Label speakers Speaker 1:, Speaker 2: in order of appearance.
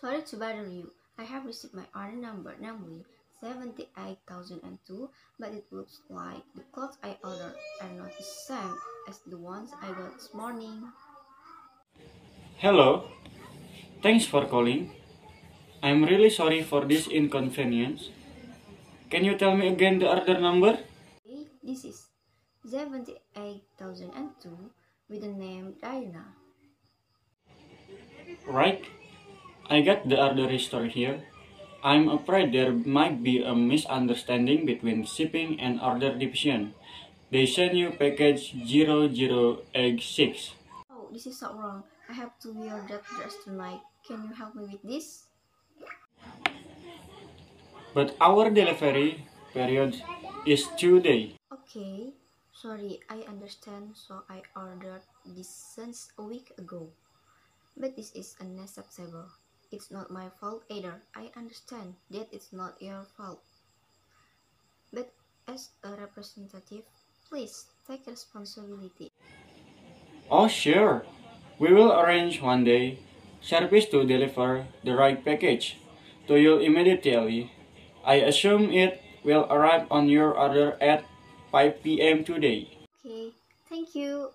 Speaker 1: Sorry to bother you. I have received my order number, namely 78002, but it looks like the clothes I ordered are not the same as the ones I got this morning.
Speaker 2: Hello. Thanks for calling. I'm really sorry for this inconvenience. Can you tell me again the order number?
Speaker 1: This is 78002 with the name Diana.
Speaker 2: Right. I got the order restored here. I'm afraid there might be a misunderstanding between shipping and order division. They sent you package 0086.
Speaker 1: Oh, this is so wrong. I have to wear that dress tonight. Can you help me with this?
Speaker 2: But our delivery period is two days.
Speaker 1: Okay, sorry, I understand, so I ordered this since a week ago. But this is unacceptable. It's not my fault either. I understand that it's not your fault. But as a representative, please take responsibility.
Speaker 2: Oh, sure. We will arrange one day service to deliver the right package to you immediately. I assume it will arrive on your order at 5 p.m. today.
Speaker 1: Okay, thank you.